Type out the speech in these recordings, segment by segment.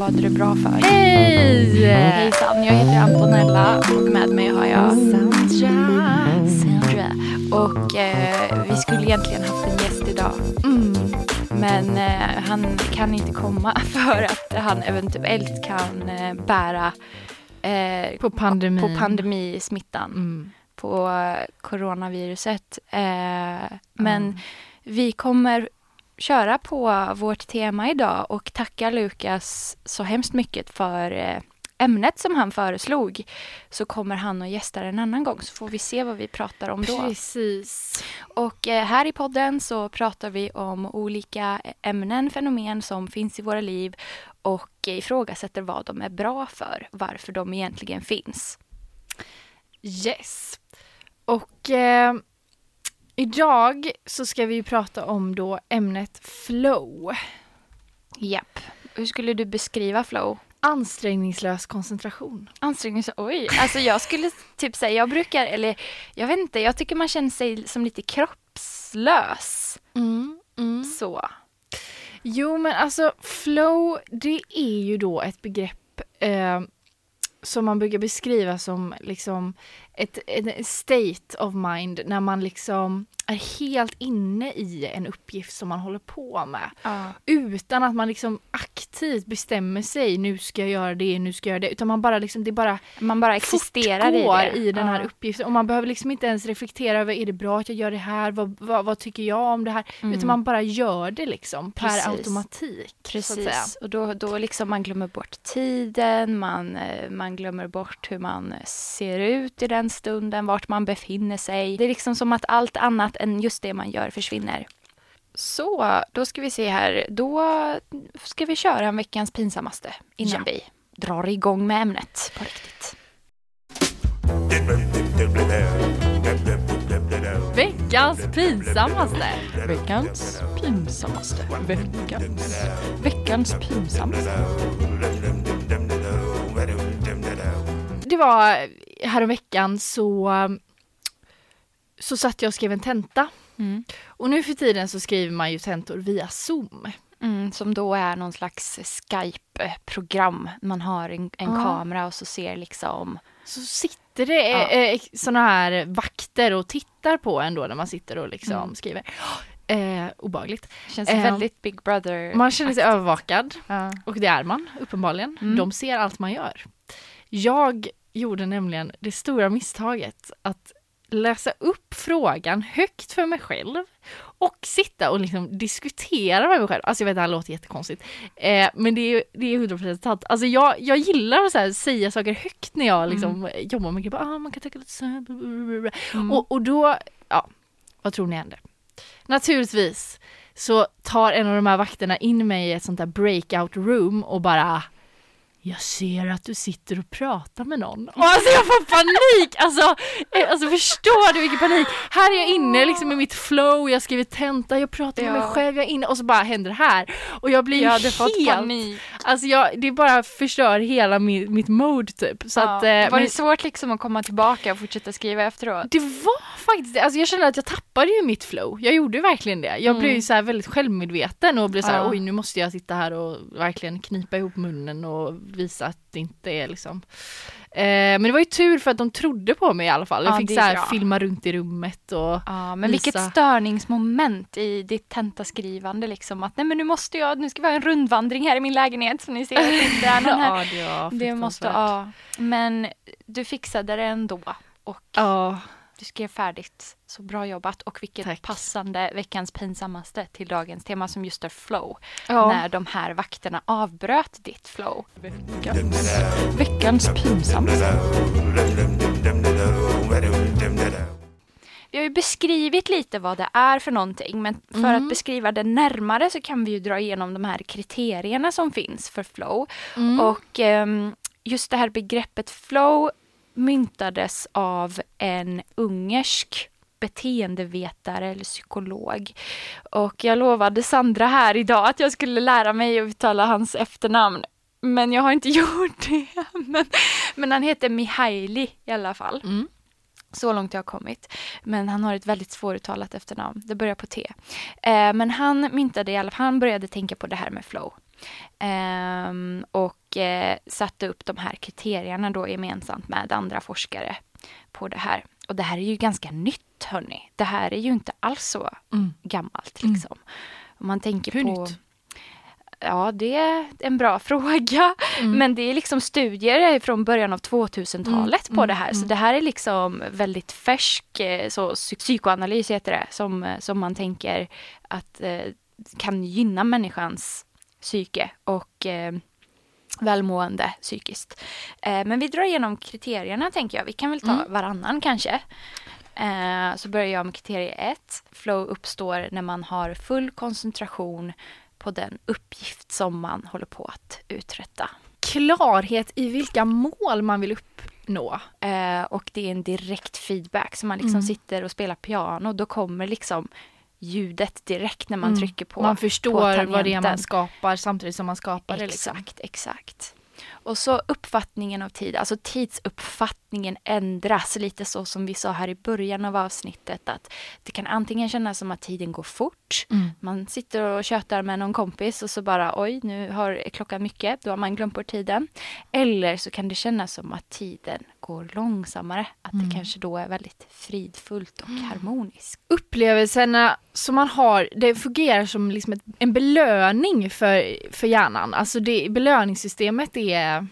Podden Vad är du bra för? Hej! Hejsan, jag heter Antonella och med mig har jag Sandra. Sandra. Och eh, vi skulle egentligen haft en gäst idag. Mm. Men eh, han kan inte komma för att han eventuellt kan eh, bära eh, På pandemin. på pandemismittan. Mm. på eh, coronaviruset. Eh, men Mm. vi kommer köra på vårt tema idag och tacka Lukas så hemskt mycket för eh, ämnet som han föreslog. Så kommer han och gästar en annan gång så får vi se vad vi pratar om då. Precis. Och eh, här i podden så pratar vi om olika ämnen, fenomen som finns i våra liv och ifrågasätter vad de är bra för, varför de egentligen finns. Yes. Och eh, idag så ska vi ju prata om då ämnet flow. Japp. Hur skulle du beskriva flow? Ansträngningslös koncentration. Ansträngning, så- oj. Alltså jag skulle typ säga, jag brukar, eller jag vet inte, jag tycker man känner sig som lite kroppslös. Mm. Mm. Så. Jo men alltså flow det är ju då ett begrepp eh, som man brukar beskriva som liksom ett, ett state of mind när man liksom är helt inne i en uppgift som man håller på med. Ja. Utan att man liksom aktivt bestämmer sig, nu ska jag göra det, nu ska jag göra det. Utan man bara liksom, det bara Man bara existerar i det. i den här Ja. uppgiften. Och man behöver liksom inte ens reflektera över, är det bra att jag gör det här? Vad, vad, vad tycker jag om det här? Mm. Utan man bara gör det liksom Precis. per automatik. Att säga. Precis, och då, då liksom man glömmer bort tiden, man, eh, man glömmer bort hur man ser ut i den stunden, vart man befinner sig. Det är liksom som att allt annat än just det man gör försvinner. Så, då ska vi se här. Då ska vi köra en veckans pinsammaste innan Ja. vi drar igång med ämnet på riktigt. Veckans pinsammaste. Veckans pinsammaste. Veckans, veckans pinsammaste. Det var häromveckan så så satt jag och skrev en tenta. Mm. Och nu för tiden så skriver man ju tentor via Zoom. Mm, som då är någon slags Skype-program. Man har en, en Ja. kamera och så ser liksom... Så sitter det Ja. eh, såna här vakter och tittar på en då när man sitter och liksom Mm. skriver. Eh, obagligt. Känns Eh, väldigt Big Brother. Man känner sig övervakad. Ja. Och det är man uppenbarligen. Mm. De ser allt man gör. Jag gjorde nämligen det stora misstaget att läsa upp frågan högt för mig själv och sitta och liksom diskutera med mig själv. Alltså jag vet det här låter jättekonstigt. Eh, men det är, det är 100% sant. Alltså jag, jag gillar att här, säga saker högt när jag liksom jobbar med grejer. Ah, man kan tänka lite så här. Mm. Och, och då, ja, vad tror ni händer? Naturligtvis så tar en av de här vakterna in mig i ett sånt där breakout room och bara jag ser att du sitter och pratar med någon. Och alltså jag får panik! Alltså, eh, alltså förstår du vilken panik? Här är jag inne liksom i mitt flow, jag skriver tenta, jag pratar med Ja. mig själv, jag är inne och så bara händer det här. Och jag blir ju hade fått helt... panik. Alltså jag, det bara förstör hela min, mitt mode typ. Så Ja. att, eh, var men- det svårt liksom att komma tillbaka och fortsätta skriva efteråt? det var faktiskt. Alltså jag kände att jag tappade ju mitt flow. Jag gjorde ju verkligen det. Jag Mm. blev ju så här väldigt självmedveten och blev så här, Ja. oj nu måste jag sitta här och verkligen knipa ihop munnen och visa att det inte är liksom Men det var ju tur för att de trodde på mig i alla fall. Jag Ja, fick så är här filma runt i rummet och Ja, men Visa. vilket störningsmoment i ditt tentaskrivande liksom. Att nej men nu måste jag, nu ska vi ha en rundvandring här i min lägenhet så ni ser att det inte är någon här. ja, det var Det måste, ja. Men du fixade det ändå och Ja, du skrev färdigt. Så bra jobbat och vilket Tack. passande veckans pinsammaste till dagens tema som just är flow. ja. När de här vakterna avbröt ditt flow. Veckans, veckans pinsammaste. Vi har ju beskrivit lite vad det är för någonting men för Mm. att beskriva det närmare så kan vi ju dra igenom de här kriterierna som finns för flow. Mm. Och ehm, just det här begreppet flow myntades av en ungersk beteendevetare eller psykolog. Och jag lovade Sandra här idag att jag skulle lära mig att uttala hans efternamn. Men jag har inte gjort det. Men, men han heter Mihaili i alla fall. Mm. Så långt jag har kommit. Men han har ett väldigt svåruttalat efternamn. Det börjar på T. Eh, men han myntade i alla fall, han började tänka på det här med flow. Eh, och eh, satte upp de här kriterierna då gemensamt med andra forskare på det här. Och det här är ju ganska nytt hörni. Det här är ju inte alls så Mm. gammalt Mm. liksom. Om man tänker Hur på... nytt? Ja, det är en bra fråga. Mm. Men det är liksom studier från början av 2000-talet Mm, på mm, det här. Så mm. det här är liksom väldigt färsk eh, så, psy- psykoanalys heter det. Som, eh, som man tänker att eh, kan gynna människans psyke och eh, välmående psykiskt. Eh, men vi drar igenom kriterierna tänker jag. Vi kan väl ta Mm. varannan kanske. Eh, så börjar jag med kriterie ett. Flow uppstår när man har full koncentration på den uppgift som man håller på att uträtta. Klarhet i vilka mål man vill uppnå. Eh, och det är en direkt feedback. Så man liksom Mm. sitter och spelar piano. Då kommer liksom ljudet direkt när man Mm. trycker på man på förstår vad det är man skapar samtidigt som man skapar det. Liksom. Exakt, exakt. Och så uppfattningen av tid, alltså tidsuppfattningen ändras lite så som vi sa här i början av avsnittet att det kan antingen kännas som att tiden går fort. Mm. Man sitter och tjötar med någon kompis och så bara oj, nu har klockan mycket, då har man glömt bort tiden. Eller så kan det kännas som att tiden går långsammare, att Mm. det kanske då är väldigt fridfullt och harmoniskt. Upplevelserna som man har, det fungerar som liksom ett, en belöning för, för hjärnan. Alltså det, belöningssystemet är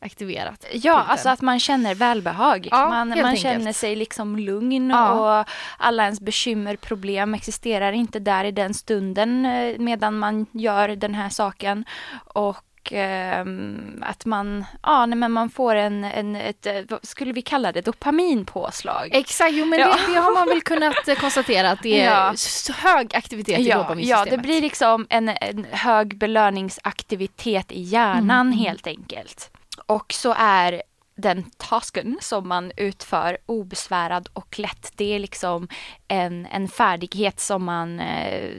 aktiverat. Ja, Tiden. alltså att man känner välbehag. Ja, man man enkelt. känner sig liksom lugn Ja. och alla ens bekymmer, problem existerar inte där i den stunden eh, medan man gör den här saken. Och ehm, att man, ja, nej, men man får en, en ett, eh, vad skulle vi kalla det, dopaminpåslag. Exakt, jo men Ja. det, det har man väl kunnat eh, konstatera att det är Ja. hög aktivitet i Ja, dopaminsystemet. ja, det blir liksom en, en hög belöningsaktivitet i hjärnan mm. helt enkelt. Och så är den tasken som man utför obesvärad och lätt. Det är liksom en, en färdighet som man eh,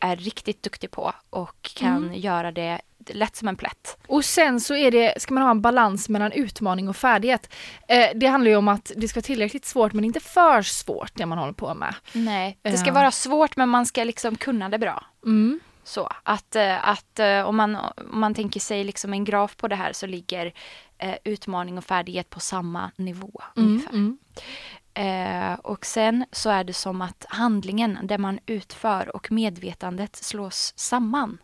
är riktigt duktig på och kan Mm. göra det lätt som en plätt. Och sen så är det, ska man ha en balans mellan utmaning och färdighet. Eh, det handlar ju om att det ska vara tillräckligt svårt men inte för svårt det man håller på med. Nej, det ska Ja. vara svårt men man ska liksom kunna det bra. Mm. Så att, eh, att eh, om, man, om man tänker sig liksom en graf på det här så ligger eh, utmaning och färdighet på samma nivå. Mm. ungefär. Mm. Eh, och sen så är det som att handlingen, det man utför och medvetandet slås samman.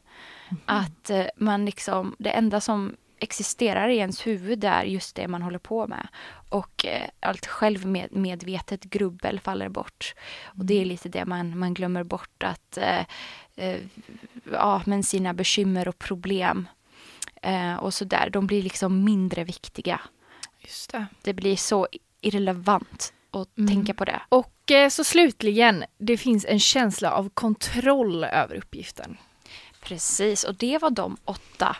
Att eh, man liksom, det enda som existerar i ens huvud är just det man håller på med. Och eh, allt självmedvetet grubbel faller bort. Och det är lite det man, man glömmer bort att eh, ja, men sina bekymmer och problem eh, och sådär, de blir liksom mindre viktiga. Just det. Det blir så irrelevant att Mm. tänka på det. Och eh, så slutligen, det finns en känsla av kontroll över uppgiften. Precis, och det var de åtta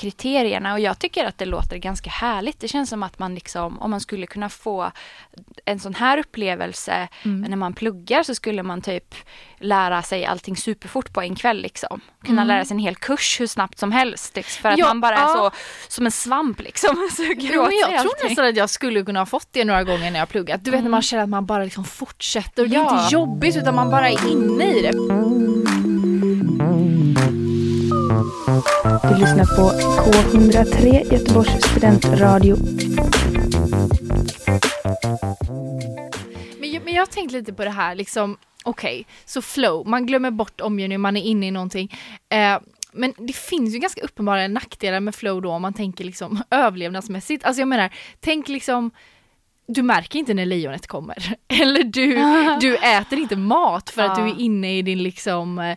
kriterierna och jag tycker att det låter ganska härligt. Det känns som att man liksom, om man skulle kunna få en sån här upplevelse Mm. när man pluggar så skulle man typ lära sig allting superfort på en kväll liksom. Kunna Mm. lära sig en hel kurs hur snabbt som helst. liksom, För att Ja, man bara är ja. så, som en svamp liksom. Suger Jo, men jag tror nästan att jag skulle kunna ha fått det några gånger när jag pluggat. Du vet när man känner att man bara liksom fortsätter och det är Ja. inte jobbigt utan man bara är inne i det. Du lyssnar på K103 Göteborgs studentradio. Men jag, men jag har tänkt lite på det här liksom, okej, så flow, man glömmer bort omgivningen, man är inne i någonting. Eh, men det finns ju ganska uppenbara nackdelar med flow då om man tänker liksom överlevnadsmässigt. Alltså jag menar, tänk liksom du märker inte när lejonet kommer. Eller du, du äter inte mat för att Ja. du är inne i din liksom eh,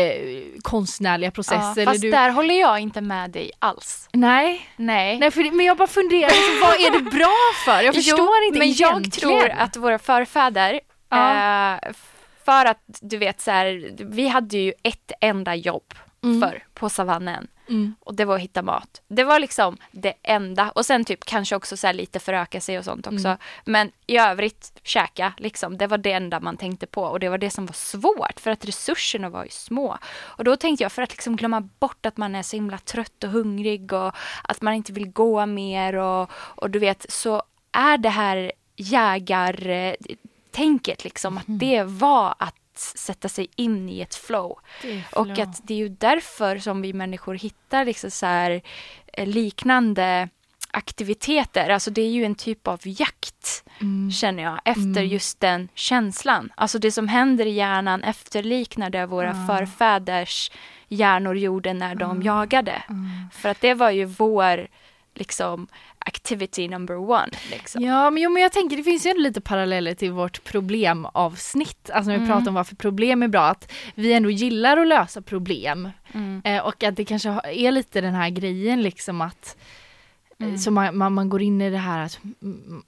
eh, konstnärliga process. Ja, fast du... där håller jag inte med dig alls. Nej, Nej. nej för, men jag bara funderar, liksom, vad är det bra för? Jag förstår jo, inte men jag egentligen. tror att våra förfäder, Ja. eh, för att du vet så här, vi hade ju ett enda jobb Mm. förr på savannen. Mm. Och det var att hitta mat. Det var liksom det enda. Och sen typ kanske också så lite föröka sig och sånt också. Mm. Men i övrigt käka liksom. Det var det enda man tänkte på. Och det var det som var svårt för att resurserna var ju små. Och då tänkte jag för att liksom glömma bort att man är så himla trött och hungrig och att man inte vill gå mer och, och du vet så är det här jägartänket liksom att det var att sätta sig in i ett flow. Och att det är ju därför som vi människor hittar liksom så här eh, liknande aktiviteter. Alltså det är ju en typ av jakt Mm. känner jag efter Mm. just den känslan. Alltså det som händer i hjärnan efterliknar det våra Ah. förfäders hjärnor gjorde när de jagade. Mm. För att det var ju vår liksom activity number one. Liksom. Ja, men, jo, men jag tänker det finns ju lite paralleller till vårt problemavsnitt. Alltså när vi Mm. pratar om varför problem är bra, att vi ändå gillar att lösa problem. Mm. Eh, och att det kanske är lite den här grejen liksom att Mm. Så man, man, man går in i det här att mm,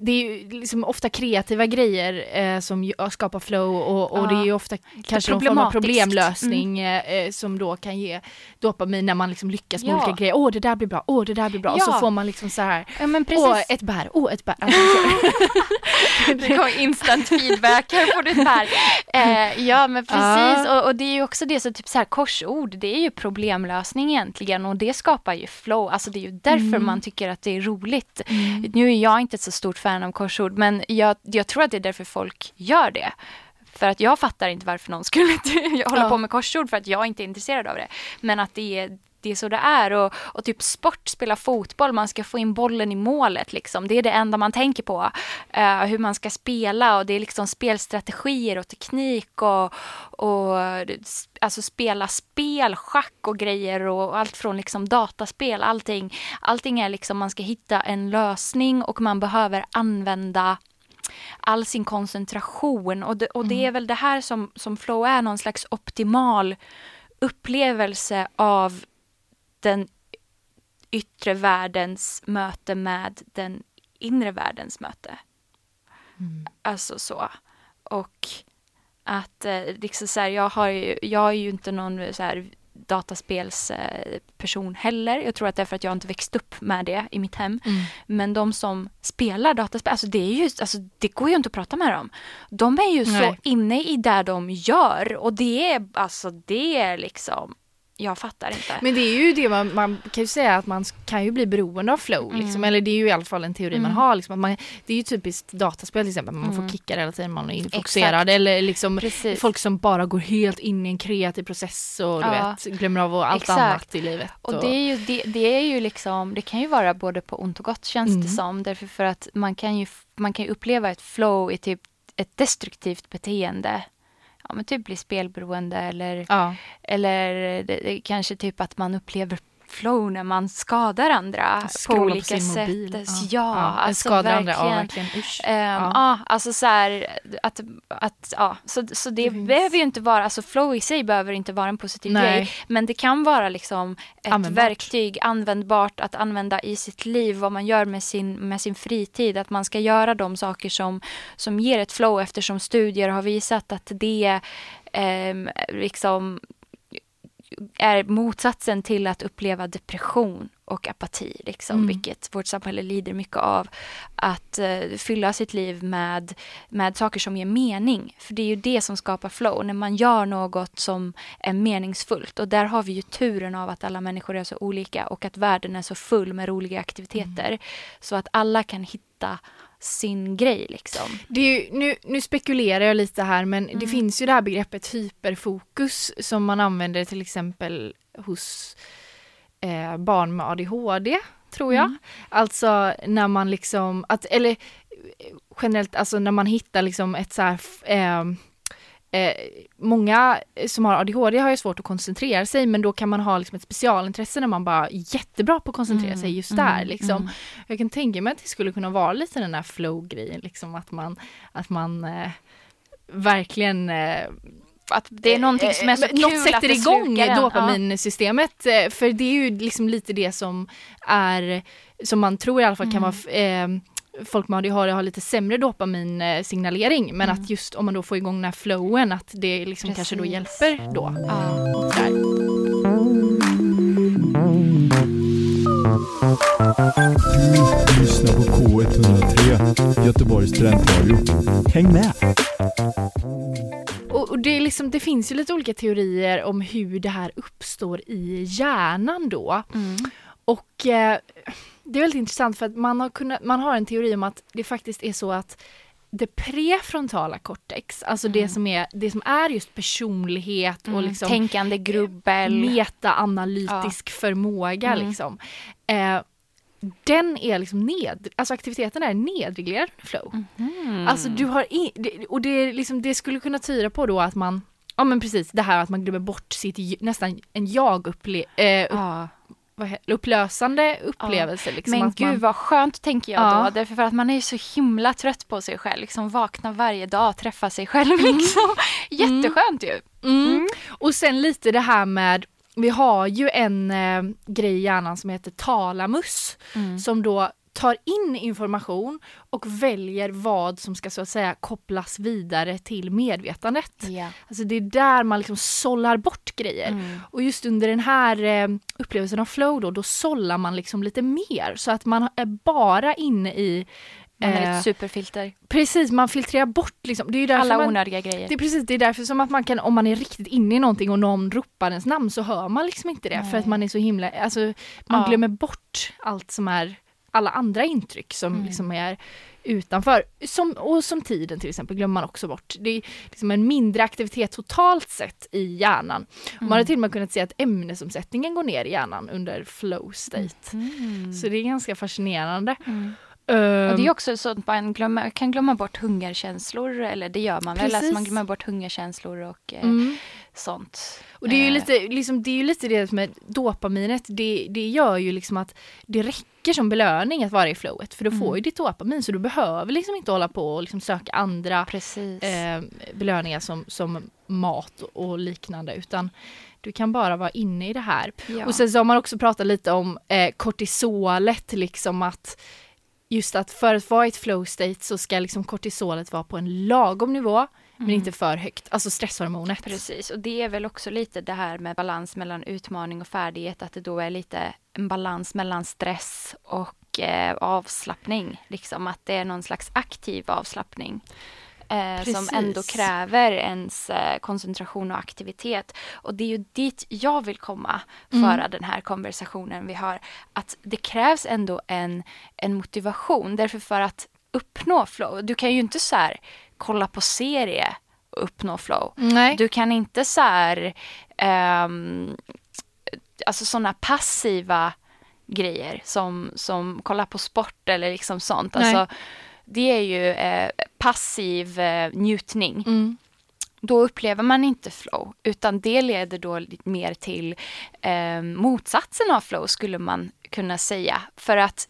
det är ju liksom ofta kreativa grejer eh, som ju- skapar flow och, och Ja. det är ju ofta kanske någon form av problemlösning eh, eh, som då kan ge dopamin när man liksom lyckas med Ja. olika grejer. Åh det där blir bra, åh det där blir bra. Och så Ja. får man liksom så här, Ja åh ett bär, åh ett bär. Alltså, Det kom instant feedback här på det här. Eh, ja men precis Ja. och, och det är ju också det så typ så här korsord det är ju problemlösning egentligen och det skapar ju flow. Alltså det är ju därför Mm. man tycker att det är roligt. Nu är jag inte ett så stort fan av korsord men jag, jag tror att det är därför folk gör det. För att jag fattar inte varför någon skulle hålla Ja. på med korsord för att jag inte är intresserad av det. Men att det är det är så det är och, och typ sport, spela fotboll, man ska få in bollen i målet liksom. Det är det enda man tänker på. Eh, hur man ska spela och det är liksom spelstrategier och teknik och, och alltså spela spel, schack och grejer och allt från liksom dataspel, allting. Allting är liksom man ska hitta en lösning och man behöver använda all sin koncentration och det, och det är väl det här som, som flow är, någon slags optimal upplevelse av den yttre världens möte med den inre världens möte. Alltså så. Och att eh, liksom så här, jag, har ju, jag är ju inte någon så här dataspelsperson heller. Jag tror att det är för att jag inte växt upp med det i mitt hem. Mm. Men de som spelar dataspel, alltså det, är ju, alltså det går ju inte att prata med dem. De är ju så Nej. inne i det de gör och det är, alltså det är liksom, jag fattar inte. Men det är ju det man, man kan ju säga att man kan ju bli beroende av flow liksom. Mm. Eller det är ju i alla fall en teori man Mm. har liksom. Man, det är ju typiskt dataspel till exempel, man Mm. får kickar hela tiden, man är fokuserad. Eller liksom Precis. folk som bara går helt in i en kreativ process och du Ja. vet, glömmer av allt Exakt. annat i livet. Och det är ju, det, det är ju liksom, det kan ju vara både på ont och gott känns det Mm. som. Därför för att man kan ju, man kan ju uppleva ett flow i typ ett destruktivt beteende. Ja men typ bli spelberoende eller, Ja. eller det, det, kanske typ att man upplever flow när man skadar andra på på olika sin sätt. mobil. Ja, alltså skadar andra, verkligen. ja verkligen. Usch. Ehm, Ja. ja. alltså så här, att, att ja, så, så det, Det behöver ju inte vara, alltså flow i sig behöver inte vara en positiv Nej. grej, men det kan vara liksom ett Användbart. verktyg användbart att använda i sitt liv, vad man gör med sin, med sin fritid, att man ska göra de saker som, som ger ett flow eftersom studier har visat att det ehm, liksom är motsatsen till att uppleva depression och apati, liksom, Mm. vilket vårt samhälle lider mycket av. Att eh, fylla sitt liv med, med saker som ger mening. För det är ju det som skapar flow, när man gör något som är meningsfullt. Och där har vi ju turen av att alla människor är så olika och att världen är så full med roliga aktiviteter. Så att alla kan hitta sin grej liksom. Det ju, nu, nu spekulerar jag lite här men det Mm. finns ju det här begreppet hyperfokus som man använder till exempel hos eh, barn med ADHD tror jag. Mm. Alltså när man liksom, att, eller eh, generellt alltså när man hittar liksom ett så här eh, Eh, många som har ADHD har ju svårt att koncentrera sig men då kan man ha liksom ett specialintresse när man bara är jättebra på att koncentrera Mm, sig just mm, där. Liksom. mm. Jag kan tänka mig att det skulle kunna vara lite den här flow-grejen, liksom att man, att man eh, verkligen eh, Att det är någonting som är så eh, kul något att sätter det igång en. Ja. dopaminsystemet. eh, För det är ju liksom lite det som är, som man tror i alla fall kan Mm. vara eh, folk med ADHD har lite sämre dopaminsignalering eh, men mm. att just om man då får igång den här flowen att det liksom Precis. kanske då hjälper då. Ja. Du på K103, Göteborgs studentradio. Häng med! Och, det, liksom, det, finns ju lite olika teorier om hur det här uppstår i hjärnan då. Mm. Och eh, det är väldigt intressant för att man har, kunnat, man har en teori om att det faktiskt är så att det prefrontala cortex, alltså det, som är, det som är just personlighet och Mm. liksom Tänkande grubbel. metaanalytisk förmåga Mm. liksom. Eh, den är liksom ned, alltså aktiviteten är nedreglerad under flow. Mm. Alltså du har i, det, och det, liksom, det skulle kunna tyda på då att man, ja men precis det här att man glömmer bort sitt nästan en jag upple, eh, upp, Ja. Upplösande upplevelse. Liksom, Men gud man, vad skönt tänker jag Ja. då. Därför för att man är ju så himla trött på sig själv. Liksom vakna varje dag, träffa sig själv liksom. Jätteskönt ju. mm. Och sen lite det här med, vi har ju en eh, grej i hjärnan som heter talamus. Mm. som då tar in information och väljer vad som ska så att säga kopplas vidare till medvetandet. Ja. Alltså det är där man liksom sållar bort grejer. Mm. Och just under den här eh, upplevelsen av flow då, då sållar man liksom lite mer så att man är bara inne i Man är eh, ett superfilter. Precis, man filtrerar bort liksom. Det är ju Alla man, onödiga grejer. det är precis, det är därför som att man kan, om man är riktigt inne i någonting och någon ropar ens namn så hör man liksom inte det för Nej. att man är så himla, alltså man Ja. glömmer bort allt som är, alla andra intryck som Mm. liksom är utanför. Som, och som tiden till exempel glömmer man också bort. Det är liksom en mindre aktivitet totalt sett i hjärnan. Man har till och med kunnat se att ämnesomsättningen går ner i hjärnan under flow state. Mm. Så det är ganska fascinerande. Mm. Ehm, Och det är också så att man glömmer, kan glömma bort hungerkänslor, eller det gör man väl, Precis. alltså man glömmer bort hungerkänslor och eh, mm. sånt. Och det är ju Eh, lite, liksom, det är ju lite det med dopaminet, det, det gör ju liksom att det räcker som belöning att vara i flowet för du får Mm. ju ditt dopamin så du behöver liksom inte hålla på och liksom söka andra eh, belöningar som, som mat och liknande utan du kan bara vara inne i det här. ja. Och sen så har man också pratat lite om eh, kortisolet, liksom att just att för att vara i ett flow state så ska liksom kortisolet vara på en lagom nivå men Mm. inte för högt, alltså stresshormonet. Precis, och det är väl också lite det här med balans mellan utmaning och färdighet, att det då är lite en balans mellan stress och eh, avslappning. Liksom att det är någon slags aktiv avslappning. Eh, som ändå kräver ens eh, koncentration och aktivitet. Och det är ju dit jag vill komma, Mm. föra den här konversationen vi har. Att det krävs ändå en, en motivation, därför för att uppnå flow, du kan ju inte så här kolla på serie och uppnå flow. Nej. Du kan inte så här, ehm, alltså sådana passiva grejer som, som kolla på sport eller liksom sånt. Nej. Alltså, det är ju eh, passiv eh, njutning. Mm. Då upplever man inte flow, utan det leder då mer till eh, motsatsen av flow skulle man kunna säga. För att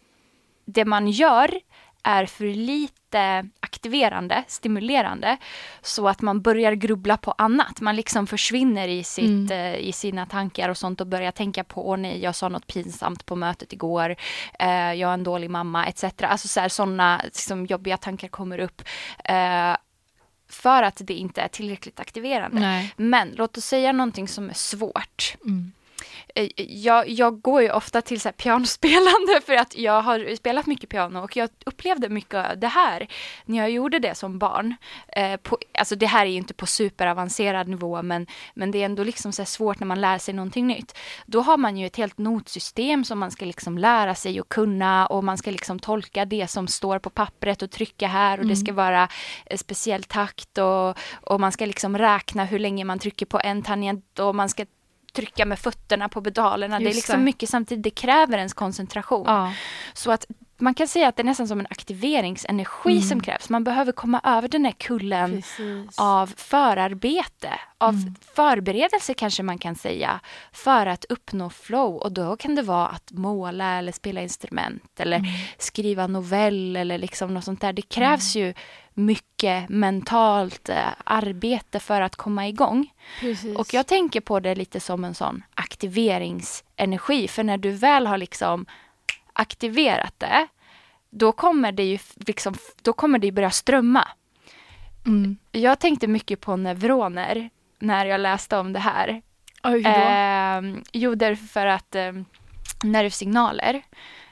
det man gör är för lite aktiverande, stimulerande, så att man börjar grubbla på annat. Man liksom försvinner i, sitt, Mm. eh, i sina tankar och sånt och börjar tänka på, åh nej, jag sa något pinsamt på mötet igår, eh, jag är en dålig mamma, etc. Alltså så här, sådana liksom, jobbiga tankar kommer upp. Eh, för att det inte är tillräckligt aktiverande. Nej. Men låt oss säga någonting som är svårt. Mm. Eh, Jag, jag går ju ofta till så pianospelande för att jag har spelat mycket piano och jag upplevde mycket av det här när jag gjorde det som barn. Eh, på, alltså det här är ju inte på superavancerad nivå men, men det är ändå liksom så svårt när man lär sig någonting nytt. Då har man ju ett helt notsystem som man ska liksom lära sig och kunna och man ska liksom tolka det som står på pappret och trycka här och det ska vara eh, speciell takt och, och man ska liksom räkna hur länge man trycker på en tangent och man ska trycka med fötterna på pedalerna. det är Just liksom det. mycket samtidigt, det kräver ens koncentration. Ja. Så att man kan säga att det är nästan som en aktiveringsenergi Mm. som krävs. Man behöver komma över den här kullen Precis. av förarbete, av Mm. förberedelse kanske man kan säga, för att uppnå flow. Och då kan det vara att måla eller spela instrument eller Mm. skriva novell eller liksom något sånt där. Det krävs ju mycket mentalt eh, arbete för att komma igång. Precis. Och jag tänker på det lite som en sån aktiveringsenergi. För när du väl har liksom aktiverat det, då kommer det ju liksom, då kommer det börja strömma. Mm. Jag tänkte mycket på neuroner när jag läste om det här. Oj? Ehm, jo, därför att ehm, nervsignaler,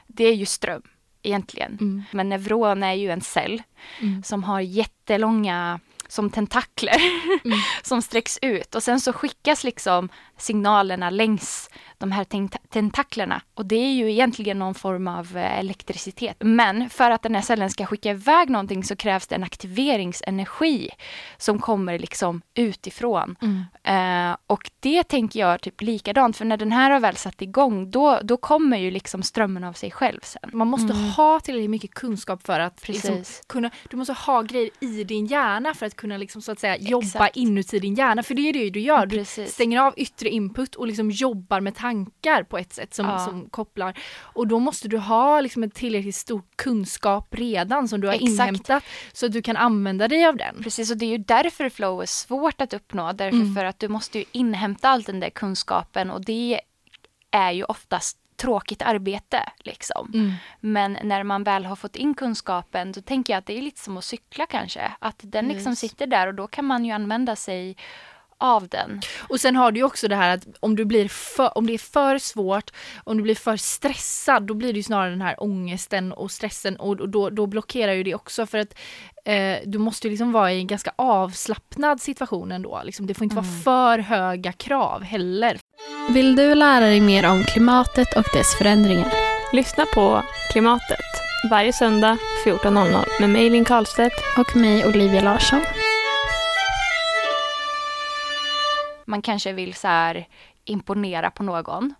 det är ju ström egentligen. Mm. Men neuron är ju en cell Mm. som har jättelånga som tentakler Mm. som sträcks ut och sen så skickas liksom signalerna längs de här tent- tentaklerna och det är ju egentligen någon form av eh, elektricitet. Men för att den här cellen ska skicka iväg någonting så krävs det en aktiveringsenergi som kommer liksom utifrån. Mm. Eh, och det tänker jag typ likadant för när den här har väl satt igång då, då kommer ju liksom strömmen av sig själv sen. Man måste Mm. ha tillräckligt mycket kunskap för att liksom, Precis. kunna, du måste ha grejer i din hjärna för att kunna liksom, så att säga, jobba Exakt. inuti din hjärna. För det är det du gör. Du Precis. stänger av yttre input och liksom jobbar med tankar på ett sätt som, Ja. som kopplar. Och då måste du ha liksom en tillräckligt stor kunskap redan som du har Exakt. inhämtat så att du kan använda dig av den. Precis, och det är ju därför flow är svårt att uppnå. Därför Mm. för att du måste ju inhämta all den där kunskapen och det är ju oftast tråkigt arbete liksom. Mm. Men när man väl har fått in kunskapen då tänker jag att det är lite som att cykla kanske. Att den liksom Yes. sitter där och då kan man ju använda sig av den. Och sen har du ju också det här att om, du blir för, om det är för svårt, om du blir för stressad, då blir det ju snarare den här ångesten och stressen och, och då, då blockerar ju det också för att eh, du måste ju liksom vara i en ganska avslappnad situation ändå. Liksom, det får inte vara för höga krav heller. Vill du lära dig mer om klimatet och dess förändringar? Lyssna på Klimatet varje söndag 14.00 med mig Linn Karlstedt. Och mig Olivia Larsson. Man kanske vill så här imponera på någon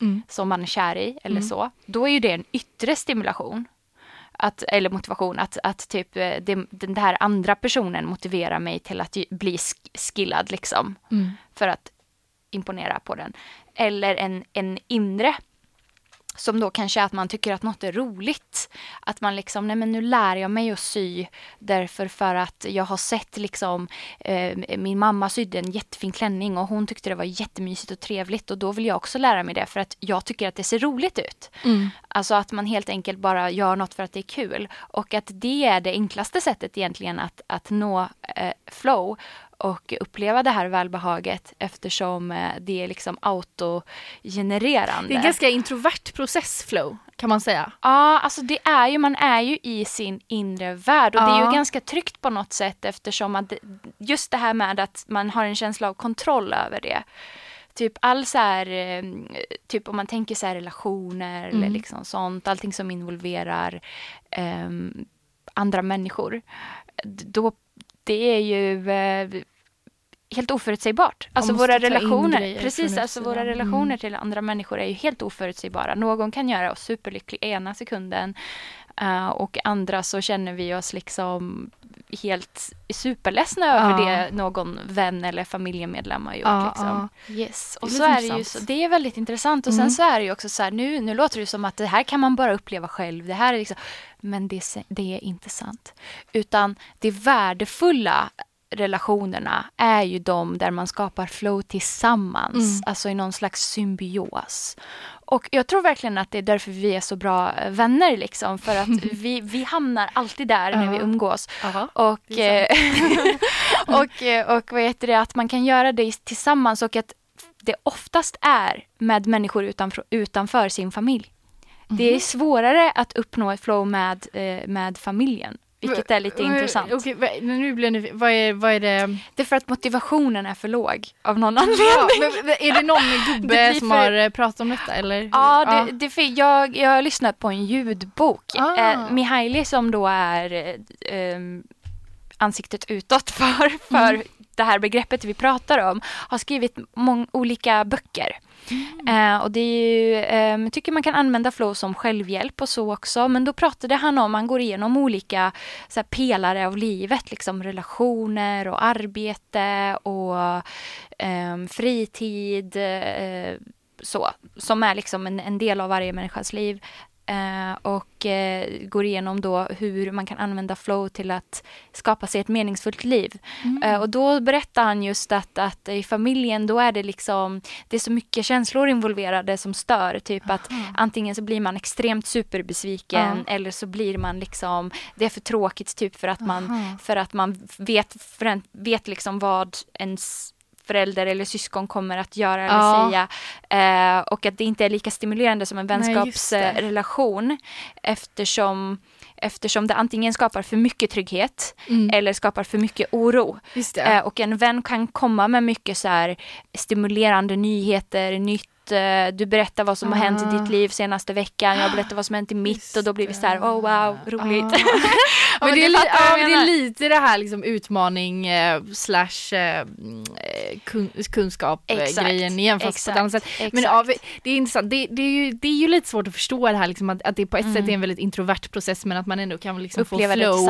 Mm. som man är kär i eller Mm. så. Då är ju det en yttre stimulation. Att, eller motivation, att, att typ eh, det, den här andra personen motiverar mig till att bli sk- skillad liksom. Mm. För att imponera på den. Eller en, en inre som då kanske är att man tycker att något är roligt. Att man liksom, nej men nu lär jag mig att sy därför för att jag har sett liksom eh, min mamma sydde en jättefin klänning och hon tyckte det var jättemysigt och trevligt och då vill jag också lära mig det för att jag tycker att det ser roligt ut. Mm. Alltså att man helt enkelt bara gör något för att det är kul. Och att det är det enklaste sättet egentligen att, att nå eh, flow och uppleva det här välbehaget eftersom eh, det är liksom autogenererande. Det är en ganska introvert process flow kan man säga. Ja, alltså det är ju, man är ju i sin inre värld och det är Ja. ju ganska tryggt på något sätt eftersom att just det här med att man har en känsla av kontroll över det. Typ all så här, eh, typ om man tänker så här relationer eller Mm. liksom sånt, allting som involverar ehm, andra människor. Då, det är ju eh, helt oförutsägbart. Alltså våra relationer, precis, alltså våra utsidan. Mm. relationer till andra människor är ju helt oförutsägbara. Någon kan göra oss superlyckliga ena sekunden eh, och andra så känner vi oss liksom helt superledsna över Ja. det någon vän eller familjemedlem har gjort. Ja, liksom. Yes. Och Det så är det ju så, det är väldigt intressant och Mm. sen så är det ju också så här nu, nu låter det som att det här kan man bara uppleva själv. Det här är liksom, men det, det är inte sant. Utan det värdefulla relationerna är ju de där man skapar flow tillsammans, Mm. alltså i någon slags symbios. Och jag tror verkligen att det är därför vi är så bra vänner liksom, för att vi, vi hamnar alltid där när vi umgås. Och, eh, och, eh, och vad heter det, att man kan göra det tillsammans och att det oftast är med människor utanför, utanför sin familj. Det är svårare att uppnå ett flow med, eh, med familjen, vilket är lite intressant. Okej, men nu blir jag vad är, vad är det? Det är för att motivationen är för låg av någon anledning. Ja, men, är det någon Det gubbe som för- har eh, pratat om detta eller? Ja, det, det, fi- jag, jag har lyssnat på en ljudbok. Ah. Eh, Mihaili som då är eh, ansiktet utåt för, för Mm. det här begreppet vi pratar om har skrivit många olika böcker. Mm. Eh, och det är ju, eh, jag tycker man kan använda flow som självhjälp och så också. Men då pratade han om, han går igenom olika så här, pelare av livet, liksom relationer och arbete och eh, fritid. Eh, så, som är liksom en, en del av varje människas liv. Eh, och eh, går igenom då hur man kan använda flow till att skapa sig ett meningsfullt liv. Eh, och då berättar han just att, att i familjen då är det liksom, det är så mycket känslor involverade som stör. Typ att antingen så blir man extremt superbesviken eller så blir man liksom, det är för tråkigt typ för att man, för att man vet, vet liksom vad ens förälder eller syskon kommer att göra eller Ja. säga. Eh, och att det inte är lika stimulerande som en vänskapsrelation eftersom, eftersom det antingen skapar för mycket trygghet Mm. eller skapar för mycket oro. Eh, och en vän kan komma med mycket så här stimulerande nyheter, nytt. Eh, Du berättar vad som har hänt i Ah. ditt liv senaste veckan, jag berättar vad som har hänt i mitt Just och då blir vi så här, oh wow, roligt. Ah. Ja, men det, är, li- ja, men det är lite det här liksom utmaning eh, slash eh, mm, eh, kun, kunskap eh, Exakt, grejen igen fast på ett annat sätt. exakt. Men ja, det är intressant, det, det, är ju, det är ju lite svårt att förstå det här liksom, att, att det på ett Mm. sätt är en väldigt introvert process men att man ändå kan liksom Uppleva få flow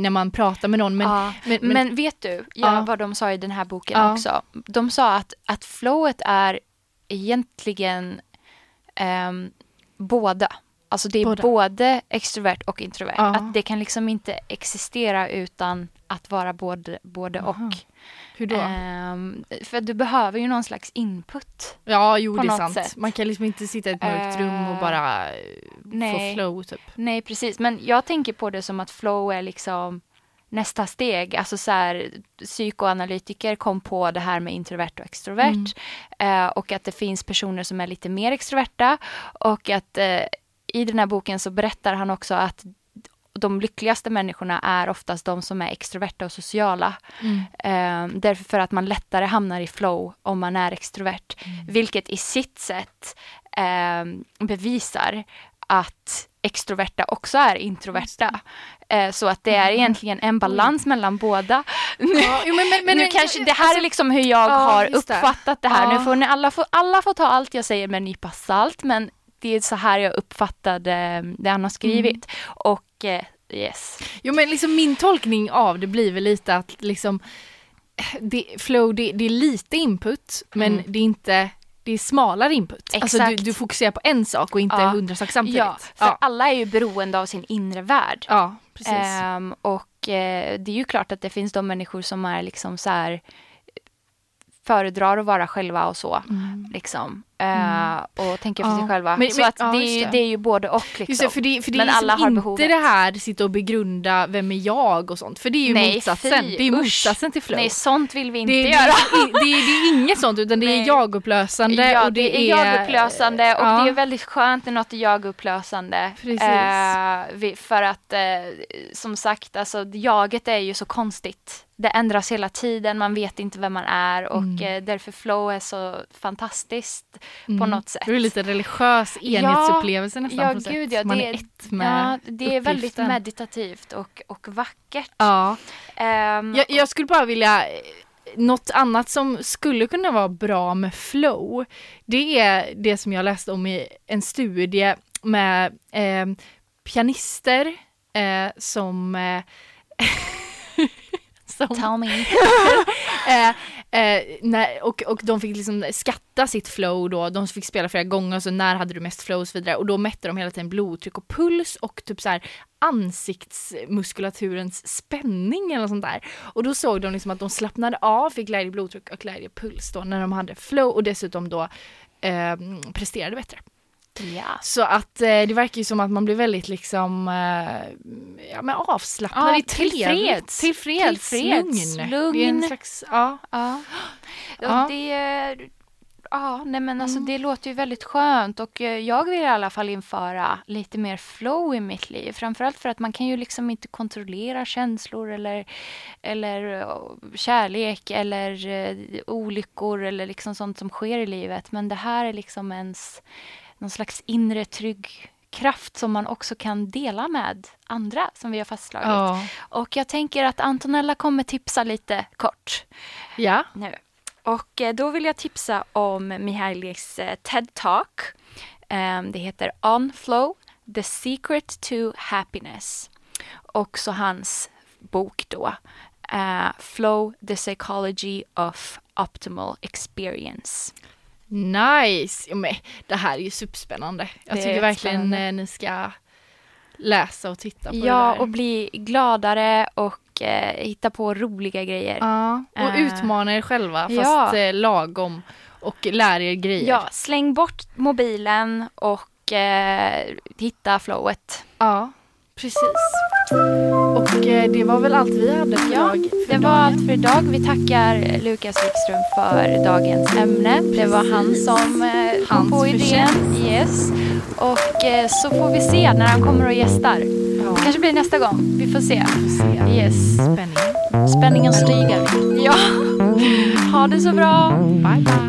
när man pratar med någon. Men, ja. men, men, men, vet du ja, vad de sa i den här boken också? De sa att, att flowet är egentligen ehm, båda. Alltså det är Båda. både extrovert och introvert. Ja. Att det kan liksom inte existera utan att vara både, både och. Hur då? Ehm, för du behöver ju någon slags input. ja, jo på det är sant. sätt. Man kan liksom inte sitta i ett mörkt Eh, rum och bara eh, nej. få flow typ. Nej, precis. Men jag tänker på det som att flow är liksom nästa steg. Alltså så här, psykoanalytiker kom på det här med introvert och extrovert. Mm. Eh, och att det finns personer som är lite mer extroverta. Och att eh, i den här boken så berättar han också att de lyckligaste människorna är oftast de som är extroverta och sociala. Mm. Eh, därför för att man lättare hamnar i flow om man är extrovert. Mm. Vilket i sitt sätt eh, bevisar att extroverta också är introverta. Eh, så att det är egentligen en balans mellan båda. Ja, men, men, men, nu kanske, det här alltså- är liksom hur jag Ja, har uppfattat det här. Ja. Nu får ni alla, få, alla får ta allt jag säger med en nypa salt, men det är så här jag uppfattade det han har skrivit. Mm. Och eh, yes. Jo men liksom min tolkning av det blir väl lite att liksom det, flow det, det är lite input men Mm. det är inte det är smalare input. Alltså du, Exakt. du fokuserar på en sak och inte Ja. hundra saker samtidigt. Ja, för ja. alla är ju beroende av sin inre värld. ja precis. Ehm, och eh, det är ju klart att det finns de människor som är liksom så här föredrar att vara själva och så. Mm. Liksom. Eh, och tänker för Ja. sig själva. Men- så men- att ja, det, är ju, det. det är ju både och. Liksom. Just det, för det, för det är Men liksom alla har inte behovet. det här sitta och begrunda vem är jag och sånt för det är ju Nej, motsatsen. fy, det är usch. motsatsen till flow. Nej, sånt vill vi inte det, göra. är- det, är- är inget sånt utan det är jagupplösande. Ja, och det, är jagupplösande och ja. det är väldigt skönt när något är jagupplösande. Precis. Eh, för att eh, som sagt, alltså jaget är ju så konstigt. Det ändras hela tiden, man vet inte vem man är och Mm. eh, därför flow är så fantastiskt på Mm. något sätt. Det är lite religiös enhetsupplevelse nästan ja, på gud, ja, Man det- är ett med Ja, det är väldigt meditativt och, och vackert. Ja. Ehm, Jag, jag skulle bara vilja, något annat som skulle kunna vara bra med flow, det är det som jag läste om i en studie med eh, pianister eh, som eh, som, Tell me. eh, eh, när, och, och de fick liksom skatta sitt flow då, de fick spela flera gånger, så när hade du mest flow och så vidare. Och då mätte de hela tiden blodtryck och puls och typ så här ansiktsmuskulaturens spänning eller sånt där. Och då såg de liksom att de slappnade av, fick lägre blodtryck och lägre puls då när de hade flow och dessutom då eh, presterade bättre. Ja. Så att eh, det verkar ju som att man blir väldigt liksom eh, ja, men avslappnad, Ja, tillfreds. tillfreds, Tillfreds, lugn. lugn. Det är en slags, ja. Ja. Ja. Det Ja, nej men alltså Mm. det låter ju väldigt skönt och eh, jag vill i alla fall införa lite mer flow i mitt liv. Framförallt för att man kan ju liksom inte kontrollera känslor eller, eller eh, kärlek eller eh, olyckor eller liksom sånt som sker i livet. Men det här är liksom ens någon slags inre trygg kraft som man också kan dela med andra som vi har fastslagit. Ja. Och jag tänker att Antonella kommer tipsa lite kort ja. nu. Och eh, då vill jag tipsa om Mihailis eh, TED-talk. Ehm, Det heter On Flow, The Secret to Happiness. Och så hans bok då, eh, Flow, The Psychology of Optimal Experience. Nice! Ja, men det här är ju superspännande. Jag Det tycker verkligen jättespännande. eh, ni ska läsa och titta på det Ja, och bli gladare och eh, hitta på roliga grejer. ja, och Eh, utmana er själva fast ja. eh, lagom och lär er grejer. Ja, släng bort mobilen och eh, hitta flowet. ja Precis. Och eh, det var väl allt vi hade för Ja, dag. För Det var dagen. allt för idag. Vi tackar Lukas Wikström för dagens ämne. Det var han som eh, kom på idén. Yes. Och eh, så får vi se när han kommer och gästar. Ja, Det kanske blir nästa gång. Vi får se. får se. Yes. Spänning. Spänningen stiger. Ja. Ha det så bra. Bye bye.